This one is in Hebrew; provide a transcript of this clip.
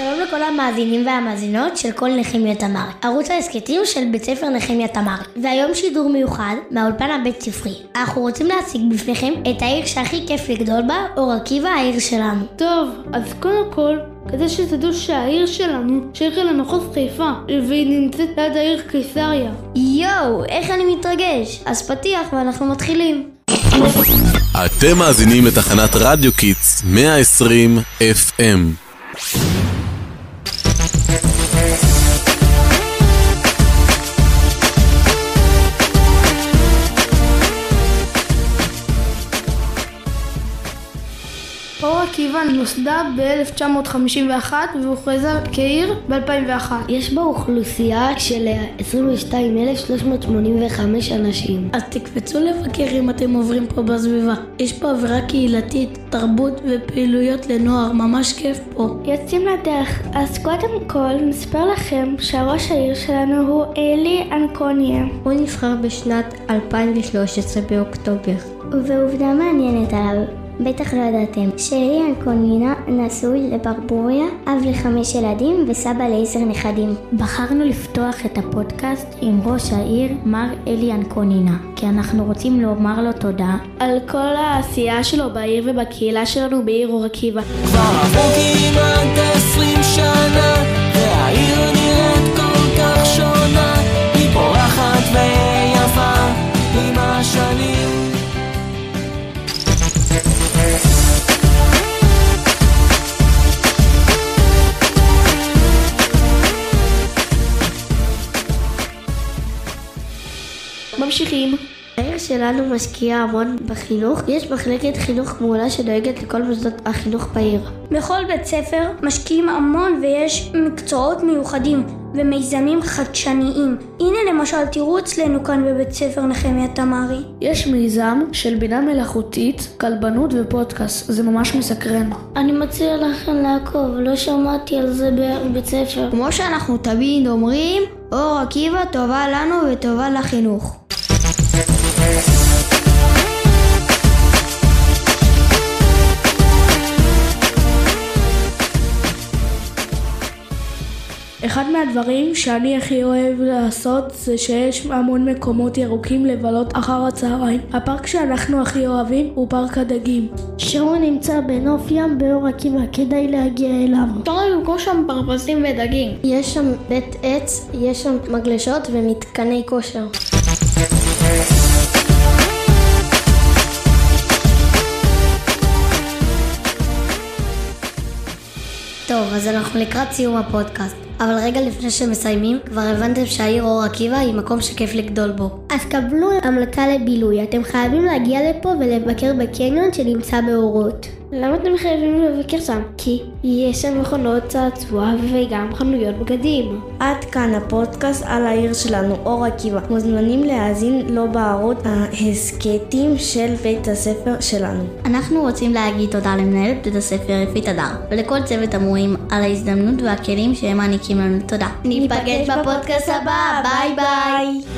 לכל המאזינים והמאזינות של קול נחמיה תמר, ערוץ ההסכתים של בית ספר נחמיה תמר. והיום שידור מיוחד מהאולפן הבית ספרי. אנחנו רוצים להציג בפניכם את העיר שהכי כיף לגדול בה, אור עקיבא העיר שלנו. טוב, אז קודם כל, כדי שתדעו שהעיר שלנו שייכת למחוז חיפה, והיא נמצאת ליד העיר קיסריה. יואו, איך אני מתרגש. אז פתיח ואנחנו מתחילים. אתם מאזינים לתחנת רדיו Kids 120 FM. עקיבא נוסדה ב-1951 והוכרזה כעיר ב-2001. יש בה אוכלוסייה של 22,385 אנשים. אז תקפצו לבקר אם אתם עוברים פה בסביבה. יש פה אווירה קהילתית, תרבות ופעילויות לנוער, ממש כיף פה. יוצאים לדרך. אז קודם כל נספר לכם שהראש העיר שלנו הוא אלי אנקוניה. הוא נבחר בשנת 2013 באוקטובר. ועובדה מעניינת עליו, בטח לא ידעתם, שאלי אנקונינה נשוי לברבוריה, אב לחמש ילדים וסבא לעשר נכדים. בחרנו לפתוח את הפודקאסט עם ראש העיר, מר אלי אנקונינה, כי אנחנו רוצים לומר לו תודה על כל העשייה שלו בעיר ובקהילה שלנו בעיר אור עקיבא. כבר עברו כמעט עשרים שנה, והעיר ממשיכים. העיר שלנו משקיעה המון בחינוך. יש מחלקת חינוך מעולה שדואגת לכל מוסדות החינוך בעיר. בכל בית ספר משקיעים המון ויש מקצועות מיוחדים ומיזמים חדשניים. הנה למשל, תראו אצלנו כאן בבית ספר נחמיה תמרי. יש מיזם של בינה מלאכותית, כלבנות ופודקאסט, זה ממש מסקרן. אני מציע לכם לעקוב, לא שמעתי על זה בבית ספר. כמו שאנחנו תמיד אומרים, אור עקיבא טובה לנו וטובה לחינוך. אחד מהדברים שאני הכי אוהב לעשות זה שיש המון מקומות ירוקים לבלות אחר הצהריים. הפארק שאנחנו הכי אוהבים הוא פארק הדגים. שהוא נמצא בנוף ים באור עקיבא, כדאי להגיע אליו. אפשר למכור שם פרפסים ודגים. יש שם בית עץ, יש שם מגלשות ומתקני כושר. טוב, אז אנחנו לקראת סיום הפודקאסט. אבל רגע לפני שמסיימים, כבר הבנתם שהעיר אור עקיבא היא מקום שכיף לגדול בו. אז קבלו המלצה לבילוי, אתם חייבים להגיע לפה ולבקר בקניון שנמצא באורות. למה אתם חייבים לבקר שם? כי יש שם מכונות צעצוע וגם חנויות בגדים. עד כאן הפודקאסט על העיר שלנו, אור עקיבא. מוזמנים להאזין לו בערוץ ההסכתים של בית הספר שלנו. אנחנו רוצים להגיד תודה למנהלת בית הספר יפית הדר, ולכל צוות המורים על ההזדמנות והכלים שהם מעניקים לנו. תודה. ניפגש בפודקאסט הבא, ביי ביי.